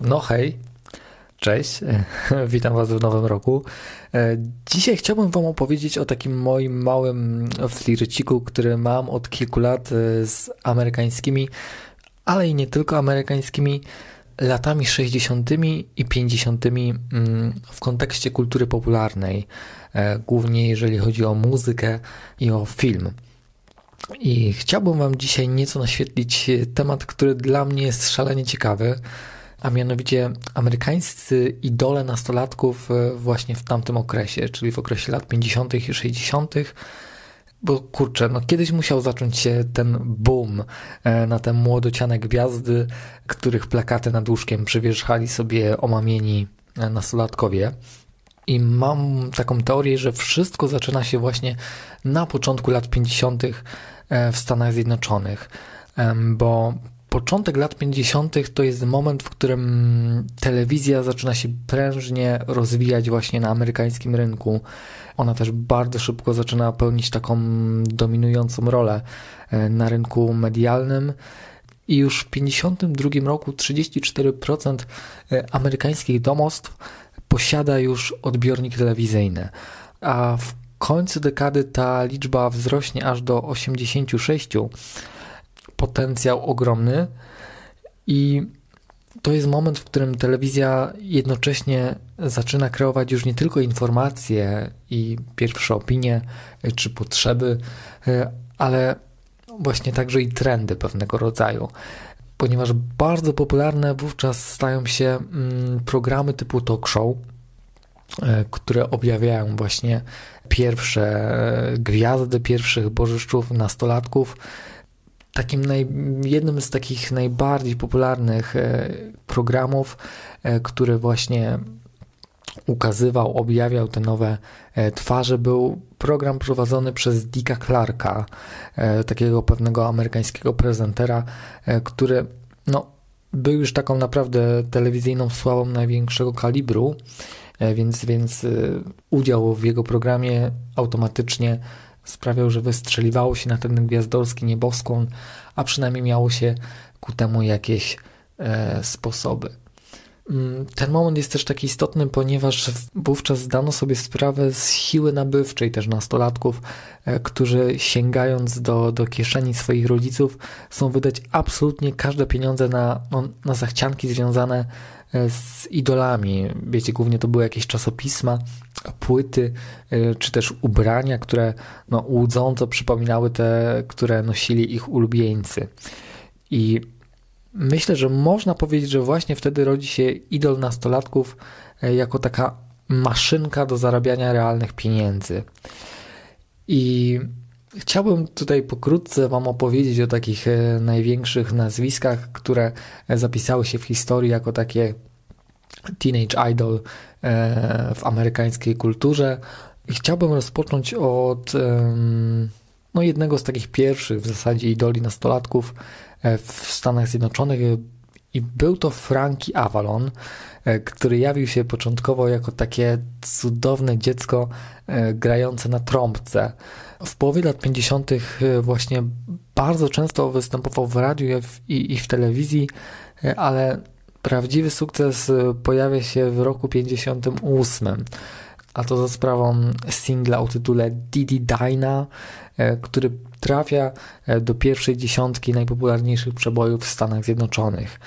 No hej, cześć, witam Was w nowym roku. E, dzisiaj chciałbym Wam opowiedzieć o takim moim małym flirciku, który mam od kilku lat e, z amerykańskimi, ale i nie tylko amerykańskimi latami 60. i 50. Mm, w kontekście kultury popularnej, e, głównie jeżeli chodzi o muzykę i o film. I chciałbym Wam dzisiaj nieco naświetlić temat, który dla mnie jest szalenie ciekawy a mianowicie amerykańscy idole nastolatków e, właśnie w tamtym okresie, czyli w okresie lat 50. i 60. Bo kurczę, no kiedyś musiał zacząć się ten boom e, na te młodociane gwiazdy, których plakaty nad łóżkiem przywierzchali sobie omamieni e, nastolatkowie. I mam taką teorię, że wszystko zaczyna się właśnie na początku lat 50. w Stanach Zjednoczonych, bo początek lat 50. to jest moment, w którym telewizja zaczyna się prężnie rozwijać właśnie na amerykańskim rynku. Ona też bardzo szybko zaczyna pełnić taką dominującą rolę e, na rynku medialnym. I już w 1952 roku 34% e, amerykańskich domostw posiada już odbiornik telewizyjny, a w końcu dekady ta liczba wzrośnie aż do 86% potencjał ogromny i to jest moment, w którym telewizja jednocześnie zaczyna kreować już nie tylko informacje i pierwsze opinie czy potrzeby, e, ale właśnie także i trendy pewnego rodzaju. Ponieważ bardzo popularne wówczas stają się mm, programy typu talk show, e, które objawiają właśnie pierwsze gwiazdy, pierwszych bożyszczów, nastolatków, takim naj, jednym z takich najbardziej popularnych e, programów, e, który właśnie ukazywał, objawiał te nowe e, twarze, był program prowadzony przez Dicka Clarka, takiego pewnego amerykańskiego prezentera, który no, był już taką naprawdę telewizyjną sławą największego kalibru, więc, więc udział w jego programie automatycznie sprawiał, że wystrzeliwało się na ten gwiazdorski nieboskłon, a przynajmniej miało się ku temu jakieś e, sposoby. Mm, ten moment jest też taki istotny, ponieważ wówczas zdano sobie sprawę z siły nabywczej też nastolatków, e, którzy sięgając do, do kieszeni swoich rodziców, chcą wydać absolutnie każde pieniądze na, no, na zachcianki związane z idolami. Wiecie, głównie to były jakieś czasopisma, płyty, e, czy też ubrania, które no, łudząco przypominały te, które nosili ich ulubieńcy. I myślę, że można powiedzieć, że właśnie wtedy rodzi się idol nastolatków e, jako taka maszynka do zarabiania realnych pieniędzy. I Chciałbym tutaj pokrótce Wam opowiedzieć o takich e, największych nazwiskach, które zapisały się w historii jako takie teenage idol e, w amerykańskiej kulturze. I chciałbym rozpocząć od no, jednego z takich pierwszych w zasadzie idoli nastolatków e, w Stanach Zjednoczonych i był to Frankie Avalon, który jawił się początkowo jako takie cudowne dziecko grające na trąbce. W połowie lat 50. E, właśnie bardzo często występował w radiu i, w telewizji, e, ale prawdziwy sukces e, pojawia się w roku 58 a to za sprawą singla o tytule Didi Dyna, który trafia do pierwszej dziesiątki najpopularniejszych przebojów w Stanach Zjednoczonych.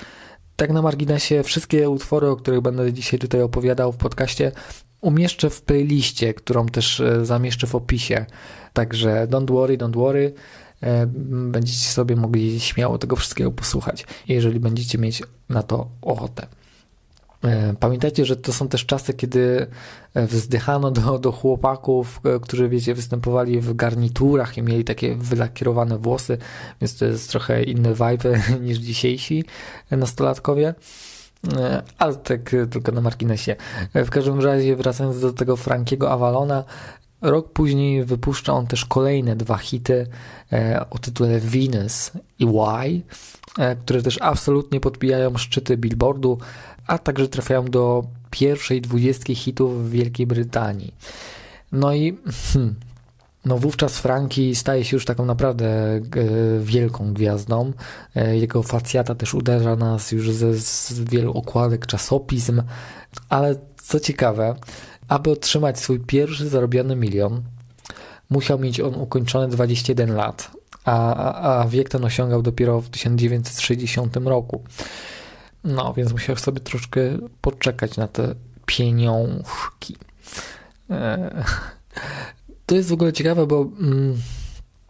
Tak na marginesie, wszystkie utwory, o których będę dzisiaj tutaj opowiadał w podcaście, umieszczę w playliście, którą też zamieszczę w opisie. Także don't worry, don't worry. E, będziecie sobie mogli śmiało tego wszystkiego posłuchać, jeżeli będziecie mieć na to ochotę. E, pamiętajcie, że to są też czasy, kiedy e, wzdychano do, do chłopaków, którzy, wiecie, występowali w garniturach i mieli takie wylakierowane włosy, więc to jest trochę inny vibe niż dzisiejsi nastolatkowie. Ale tak tylko na marginesie. W każdym razie, wracając do tego Frankiego Avalona, Rok później wypuszcza on też kolejne dwa hity e, o tytule Venus i Why, e, które też absolutnie podbijają szczyty billboardu, a także trafiają do pierwszej dwudziestki hitów w Wielkiej Brytanii. No i hmm, no wówczas Franki staje się już taką naprawdę wielką gwiazdą. Jego facjata też uderza nas już ze, z wielu okładek czasopism, ale co ciekawe, aby otrzymać swój pierwszy zarobiony milion, musiał mieć on ukończone 21 lat, a, a wiek ten osiągał dopiero w 1960 roku. No, więc musiał sobie troszkę poczekać na te pieniążki. E, to jest w ogóle ciekawe, bo mm,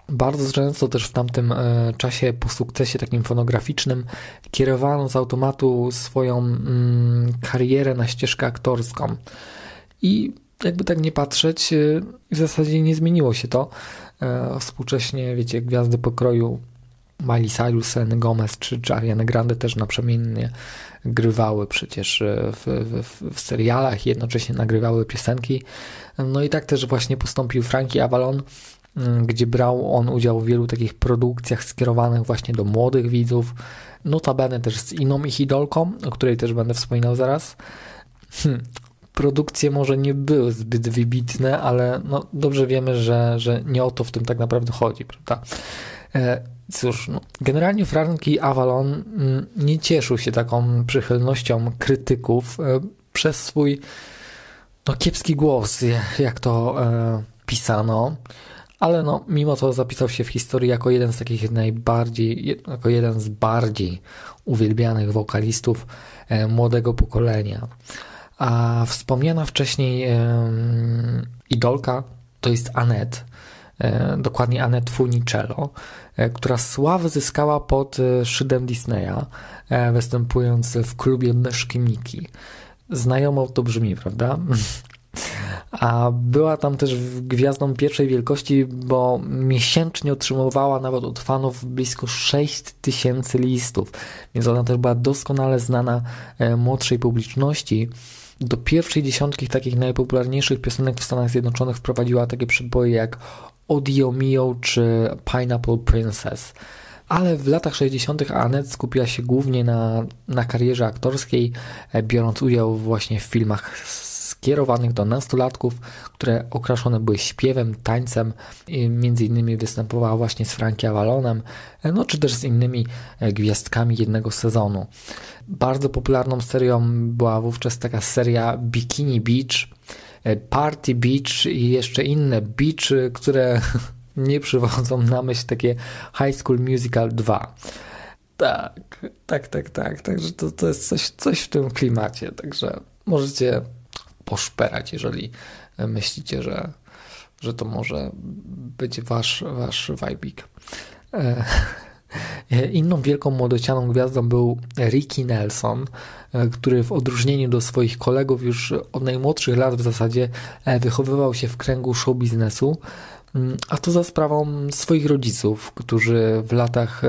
bardzo często też w tamtym e, czasie po sukcesie takim fonograficznym kierowano z automatu swoją mm, karierę na ścieżkę aktorską. I jakby tak nie patrzeć, e, w zasadzie nie zmieniło się to. E, współcześnie, wiecie, gwiazdy pokroju Miley Cyrus, Selena Gomez czy, czy Ariana Grande też naprzemiennie grywały przecież w, w, w serialach i jednocześnie nagrywały piosenki. No i tak też właśnie postąpił Frankie Avalon, mm, gdzie brał on udział w wielu takich produkcjach skierowanych właśnie do młodych widzów, notabene też z inną ich idolką, o której też będę wspominał zaraz. Hmm. Produkcje może nie były zbyt wybitne, ale no dobrze wiemy, że, że nie o to w tym tak naprawdę chodzi, prawda? E, cóż, no, generalnie Franki Avalon mm, nie cieszył się taką przychylnością krytyków e, przez swój no, kiepski głos, jak to e, pisano, ale no, mimo to zapisał się w historii jako jeden z takich najbardziej, jako jeden z bardziej uwielbianych wokalistów e, młodego pokolenia. A wspomniana wcześniej idolka to jest Annette, e, dokładnie Annette Funicello, e, która sławę zyskała pod e, szydem Disneya, występując w klubie Myszki Miki. Znajomo to brzmi, prawda? A była tam też gwiazdą pierwszej wielkości, bo miesięcznie otrzymywała nawet od fanów blisko 6 tysięcy listów, więc ona też była doskonale znana młodszej publiczności. Do pierwszej dziesiątki takich najpopularniejszych piosenek w Stanach Zjednoczonych wprowadziła takie przeboje jak Odio Mio czy Pineapple Princess ale w latach 60. Annette skupiła się głównie na, na karierze aktorskiej, e, biorąc udział właśnie w filmach skierowanych do nastolatków, które okraszone były śpiewem, tańcem. Między innymi występowała właśnie z Frankie Avalonem, e, no czy też z innymi e, gwiazdkami jednego sezonu. Bardzo popularną serią była wówczas taka seria Bikini Beach, Party Beach i jeszcze inne beach, które nie przywodzą na myśl takie High School Musical 2. Tak, tak, tak, tak. Także to, to jest coś, coś w tym klimacie. Także możecie poszperać, jeżeli myślicie, że, że to może być wasz, wasz wajbik. E, inną wielką młodocianą gwiazdą był Ricky Nelson, e, który w odróżnieniu do swoich kolegów już od najmłodszych lat w zasadzie e, wychowywał się w kręgu show biznesu. Mm, a to za sprawą swoich rodziców, którzy w latach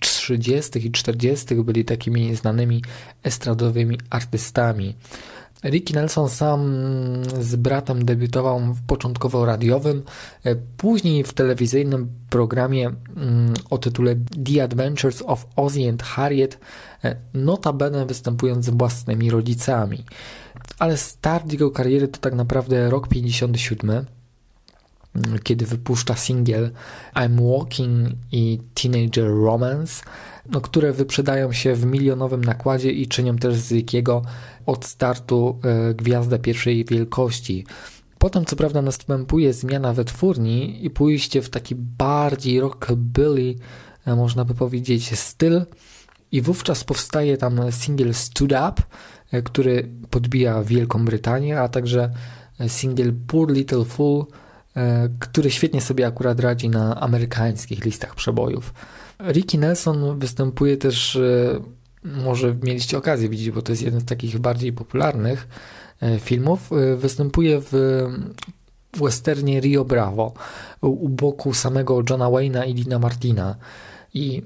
30. i 40. byli takimi znanymi estradowymi artystami. Ricky Nelson sam z bratem debiutował początkowo radiowym, e, później w telewizyjnym programie mm, o tytule The Adventures of Ozzy and Harriet, e, notabene występując z własnymi rodzicami. Ale start jego kariery to tak naprawdę rok 57 kiedy wypuszcza singiel I'm Walking i Teenager Romance, no, które wyprzedają się w milionowym nakładzie i czynią też z Rickiego od startu e, gwiazdę pierwszej wielkości. Potem co prawda następuje zmiana we twórni i pójście w taki bardziej rockabilly, e, można by powiedzieć, styl i wówczas powstaje tam singiel Stood Up, e, który podbija Wielką Brytanię, a także singiel Poor Little Fool, który świetnie sobie akurat radzi na amerykańskich listach przebojów. Ricky Nelson występuje też, e, może mieliście okazję widzieć, bo to jest jeden z takich bardziej popularnych e, filmów, występuje w westernie Rio Bravo u boku samego Johna Wayne'a i Dina Martina. I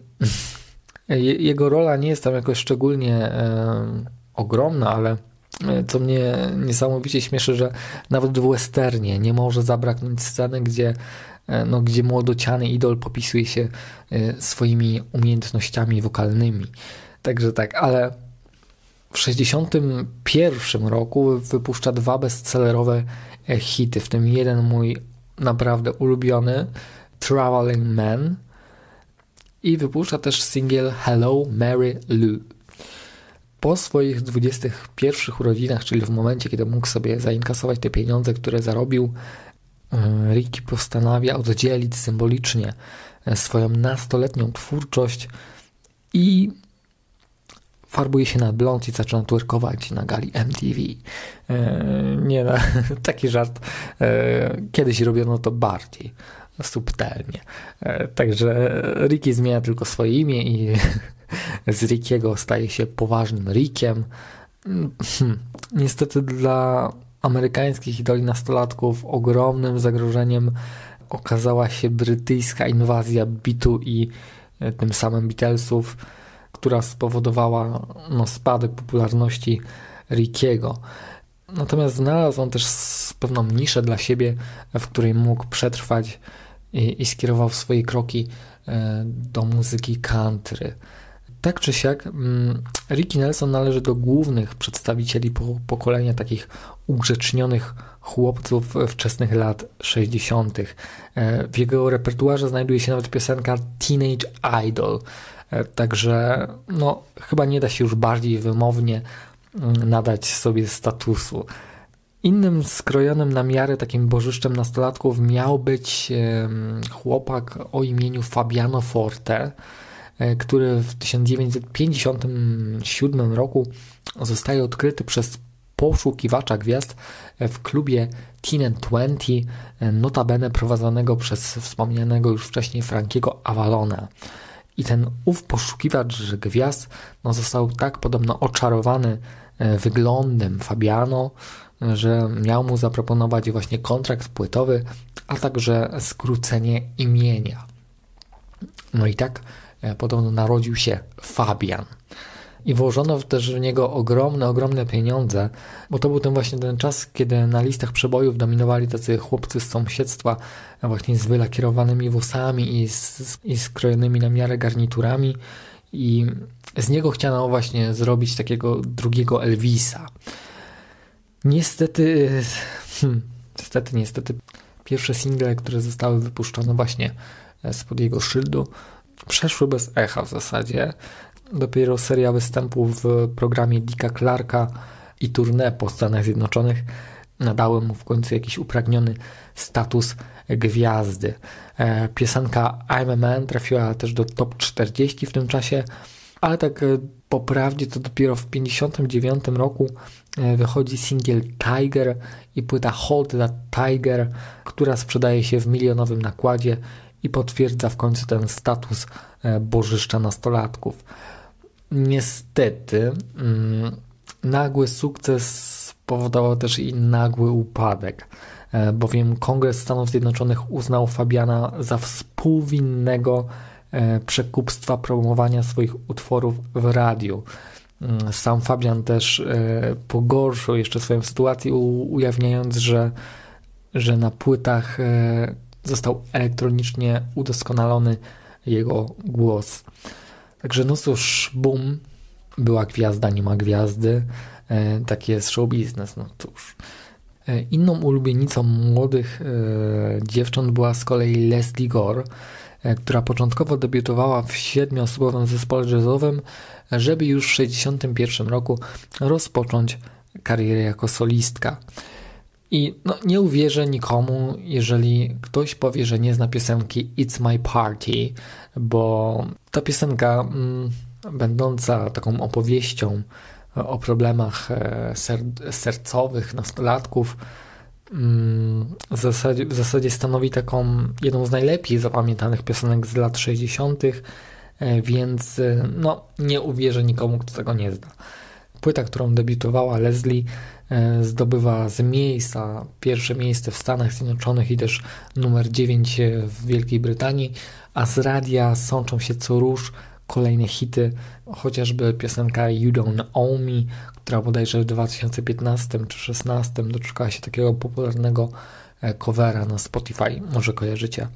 jego rola nie jest tam jakoś szczególnie ogromna, ale E, co mnie niesamowicie śmieszy, że nawet w westernie nie może zabraknąć sceny, gdzie, e, no, gdzie młodociany idol popisuje się e, swoimi umiejętnościami wokalnymi. Także tak, ale w 1961 roku wypuszcza dwa bestsellerowe hity, w tym jeden mój naprawdę ulubiony Traveling Man i wypuszcza też singiel Hello Mary Lou. Po swoich 21 urodzinach, czyli w momencie, kiedy mógł sobie zainkasować te pieniądze, które zarobił, e, Ricky postanawia oddzielić symbolicznie e, swoją nastoletnią twórczość i farbuje się na blond i zaczyna twerkować na gali MTV. E, nie, no, taki żart. Kiedyś robiono to bardziej subtelnie. Także Ricky zmienia tylko swoje imię i z Rickiego staje się poważnym Rickiem. Hmm. Niestety dla amerykańskich idoli nastolatków ogromnym zagrożeniem okazała się brytyjska inwazja bitu i e, tym samym Beatlesów, która spowodowała no, spadek popularności Rickiego. Natomiast znalazł on też pewną niszę dla siebie, w której mógł przetrwać i, i skierował swoje kroki e, do muzyki country. Tak czy siak, mm, Ricky Nelson należy do głównych przedstawicieli pokolenia takich ugrzecznionych chłopców wczesnych lat 60. E, w jego repertuarze znajduje się nawet piosenka Teenage Idol, e, także no, chyba nie da się już bardziej wymownie mm, nadać sobie statusu. Innym skrojonym na miarę takim bożyszczem nastolatków miał być chłopak o imieniu Fabiano Forte, który w 1957 roku zostaje odkryty przez poszukiwacza gwiazd w klubie Teen 20, e, notabene prowadzonego przez wspomnianego już wcześniej Frankiego Avalona. I ten ów poszukiwacz gwiazd no, został tak podobno oczarowany e, wyglądem Fabiano, że miał mu zaproponować właśnie kontrakt płytowy, a także skrócenie imienia. No i tak E, podobno narodził się Fabian. I włożono też w niego ogromne, ogromne pieniądze, bo to był ten właśnie ten czas, kiedy na listach przebojów dominowali tacy chłopcy z sąsiedztwa, właśnie z wylakierowanymi włosami i, z, i skrojonymi na miarę garniturami. I z niego chciano właśnie zrobić takiego drugiego Elvisa. Niestety, hmm, niestety, niestety, pierwsze single, które zostały wypuszczone właśnie spod jego szyldu, przeszły bez echa w zasadzie. Dopiero seria występów w programie Dicka Clarka i tournée po Stanach Zjednoczonych nadały mu w końcu jakiś upragniony status gwiazdy. E, piosenka I'm a Man trafiła też do top 40 w tym czasie, ale tak e, po prawdzie to dopiero w 59 roku e, wychodzi singiel Tiger i płyta Hold That Tiger, która sprzedaje się w milionowym nakładzie i potwierdza w końcu ten status e, bożyszcza nastolatków. Niestety, mm, nagły sukces spowodował też i nagły upadek, e, bowiem Kongres Stanów Zjednoczonych uznał Fabiana za współwinnego e, przekupstwa promowania swoich utworów w radiu. Mm, sam Fabian też pogorszył jeszcze swoją sytuację, ujawniając, że, że na płytach został elektronicznie udoskonalony jego głos. Także no cóż, boom, była gwiazda, nie ma gwiazdy. E, taki jest show no cóż. E, inną ulubienicą młodych e, dziewcząt była z kolei Leslie Gore, e, która początkowo debiutowała w siedmioosobowym zespole jazzowym, żeby już w 1961 roku rozpocząć karierę jako solistka. I no, nie uwierzę nikomu, jeżeli ktoś powie, że nie zna piosenki It's My Party, bo ta piosenka, mm, będąca taką opowieścią o problemach e, ser- sercowych nastolatków, mm, w zasadzie, w zasadzie stanowi taką jedną z najlepiej zapamiętanych piosenek z lat 60., e, więc e, no, nie uwierzę nikomu, kto tego nie zna. Płyta, którą debiutowała Leslie, E, zdobywa z miejsca pierwsze miejsce w Stanach Zjednoczonych i też numer 9 w Wielkiej Brytanii, a z radia sączą się co róż kolejne hity, chociażby piosenka You Don't Owe Me, która bodajże w 2015 czy 2016 doczekała się takiego popularnego e, covera na Spotify, może kojarzycie.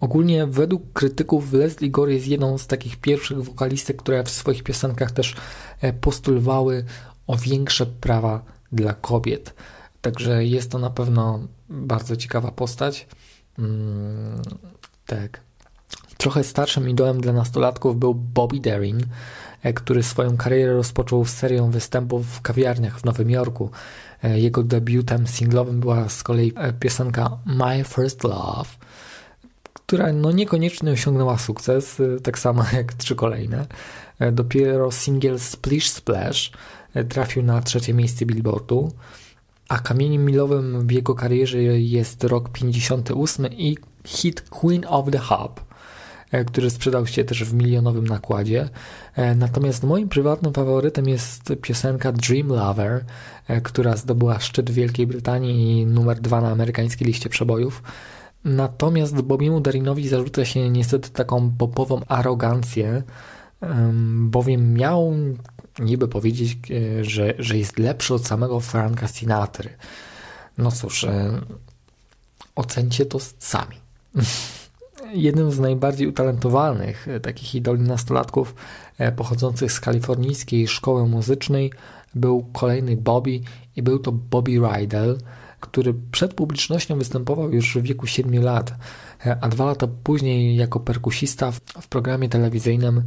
Ogólnie według krytyków Leslie Gore jest jedną z takich pierwszych wokalistek, które w swoich piosenkach też e, postulowały o większe prawa dla kobiet. Także jest to na pewno bardzo ciekawa postać. Mm, tak. Trochę starszym idolem dla nastolatków był Bobby Darin, e, który swoją karierę rozpoczął serią występów w kawiarniach w Nowym Jorku. E, jego debiutem singlowym była z kolei piosenka My First Love, która no niekoniecznie osiągnęła sukces, tak samo jak trzy kolejne. Dopiero singiel Splish Splash trafił na trzecie miejsce Billboardu, a kamieniem milowym w jego karierze jest rok 58 i hit Queen of the Hub, e, który sprzedał się też w milionowym nakładzie. E, natomiast moim prywatnym faworytem jest piosenka Dream Lover, e, która zdobyła szczyt Wielkiej Brytanii i numer dwa na amerykańskiej liście przebojów. Natomiast Bobiemu Darinowi zarzuca się niestety taką popową arogancję, bowiem miał niby powiedzieć, że, że jest lepszy od samego Franka Sinatry. No cóż, ocencie to sami. Jednym z najbardziej utalentowanych e, takich idoli nastolatków e, pochodzących z kalifornijskiej szkoły muzycznej był kolejny Bobby i był to Bobby Rydell, który przed publicznością występował już w wieku 7 lat, e, a dwa lata później jako perkusista w programie telewizyjnym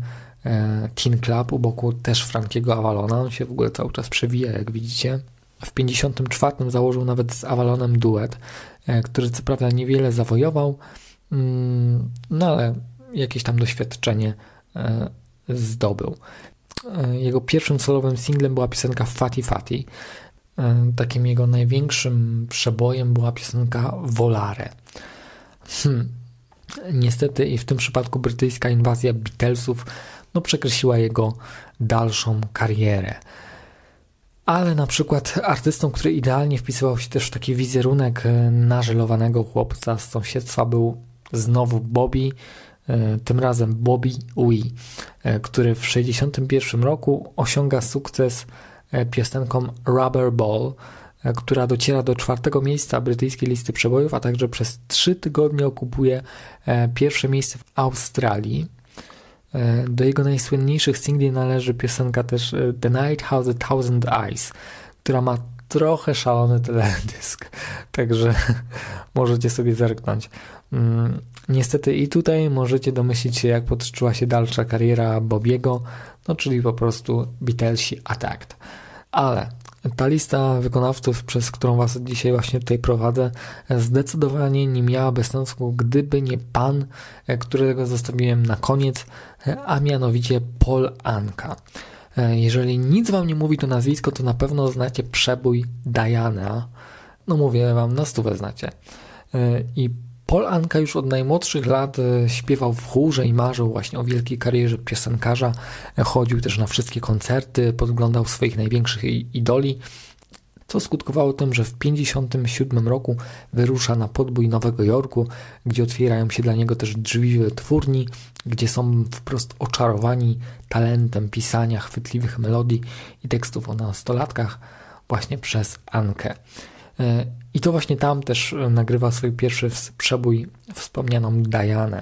Teen Club u boku też Frankiego Avalona. On się w ogóle cały czas przewija, jak widzicie. W 54 założył nawet z Avalonem duet, E, który co prawda niewiele zawojował, mm, no ale jakieś tam doświadczenie e, zdobył. E, jego pierwszym solowym singlem była piosenka Fati Fati. Takim jego największym przebojem była piosenka Volare. Hmm. Niestety i w tym przypadku brytyjska inwazja Beatlesów no, przekreśliła jego dalszą karierę ale na przykład artystą, który idealnie wpisywał się też w taki wizerunek e, nażelowanego chłopca z sąsiedztwa był znowu Bobby, e, tym razem Bobby Wee, e, który w 1961 roku osiąga sukces piosenką Rubber Ball, która dociera do czwartego miejsca brytyjskiej listy przebojów, a także przez trzy tygodnie okupuje pierwsze miejsce w Australii. E, do jego najsłynniejszych singli należy piosenka też e, The Night Has a Thousand Eyes, która ma trochę szalony teledysk, także możecie sobie zerknąć. Mm, niestety i tutaj możecie domyślić się, jak potoczyła się dalsza kariera Bobiego, no czyli po prostu Beatlesi Attacked. Ale ta lista wykonawców, przez którą Was dzisiaj właśnie tutaj prowadzę, zdecydowanie nie miałaby sensu, gdyby nie pan, którego zostawiłem na koniec, a mianowicie Paul Anka. Jeżeli nic Wam nie mówi to nazwisko, to na pewno znacie przebój Diana. No mówię Wam, na stówę znacie. I Paul Anka już od najmłodszych lat e, śpiewał w chórze i marzył właśnie o wielkiej karierze piosenkarza. Chodził też na wszystkie koncerty, podglądał swoich największych idoli, co skutkowało tym, że w 1957 roku wyrusza na podbój Nowego Jorku, gdzie otwierają się dla niego też drzwi wytwórni, gdzie są wprost oczarowani talentem pisania chwytliwych melodii i tekstów o nastolatkach właśnie przez Ankę. E, I to właśnie tam też e, nagrywa swój pierwszy przebój wspomnianą Dianę.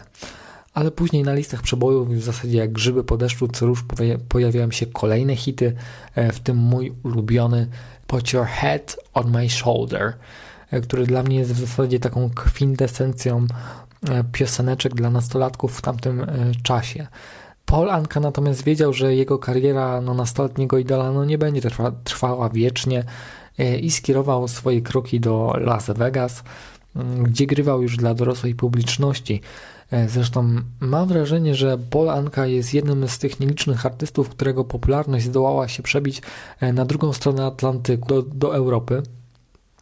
Ale później na listach przebojów w zasadzie jak grzyby po deszczu co róż pojawiają się kolejne hity, e, w tym mój ulubiony Put Your Head on My Shoulder, który dla mnie jest w zasadzie taką kwintesencją pioseneczek dla nastolatków w tamtym czasie. Paul Anka natomiast wiedział, że jego kariera no, nastoletniego idola no, nie będzie trwa, trwała wiecznie, i skierował swoje kroki do Las Vegas, mm, gdzie grywał już dla dorosłej publiczności. E, zresztą mam wrażenie, że Paul Anka jest jednym z tych nielicznych artystów, którego popularność zdołała się przebić e, na drugą stronę Atlantyku, do, do Europy.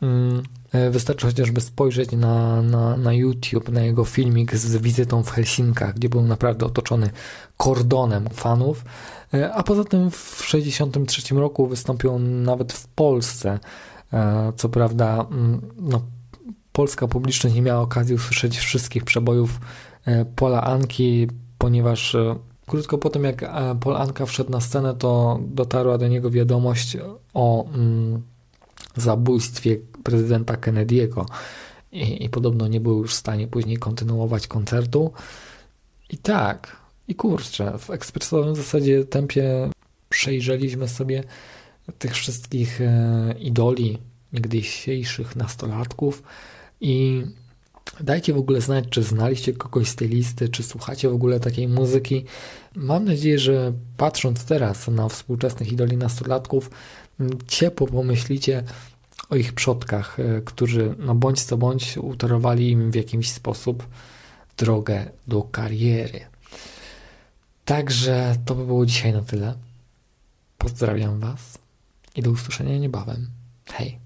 Mm, wystarczy chociażby spojrzeć na, na, na YouTube, na jego filmik z wizytą w Helsinkach, gdzie był naprawdę otoczony kordonem fanów. E, a poza tym w 1963 roku wystąpił on nawet w Polsce. E, co prawda, mm, no, polska publiczność nie miała okazji usłyszeć wszystkich przebojów e, Pola Anki, ponieważ krótko po tym, jak Pol Anka wszedł na scenę, to dotarła do niego wiadomość o mm, zabójstwie prezydenta Kennedy'ego I, i podobno nie był już w stanie później kontynuować koncertu. I tak, i kurczę, w ekspresowym zasadzie tempie przejrzeliśmy sobie tych wszystkich e, idoli niegdysiejszych nastolatków i Dajcie w ogóle znać, czy znaliście kogoś z tej listy, czy słuchacie w ogóle takiej muzyki. Mam nadzieję, że patrząc teraz na współczesnych idoli nastolatków, ciepło pomyślicie o ich przodkach, e, którzy, no bądź co bądź, utorowali im w jakiś sposób drogę do kariery. Także to by było dzisiaj na tyle. Pozdrawiam Was i do usłyszenia niebawem. Hej!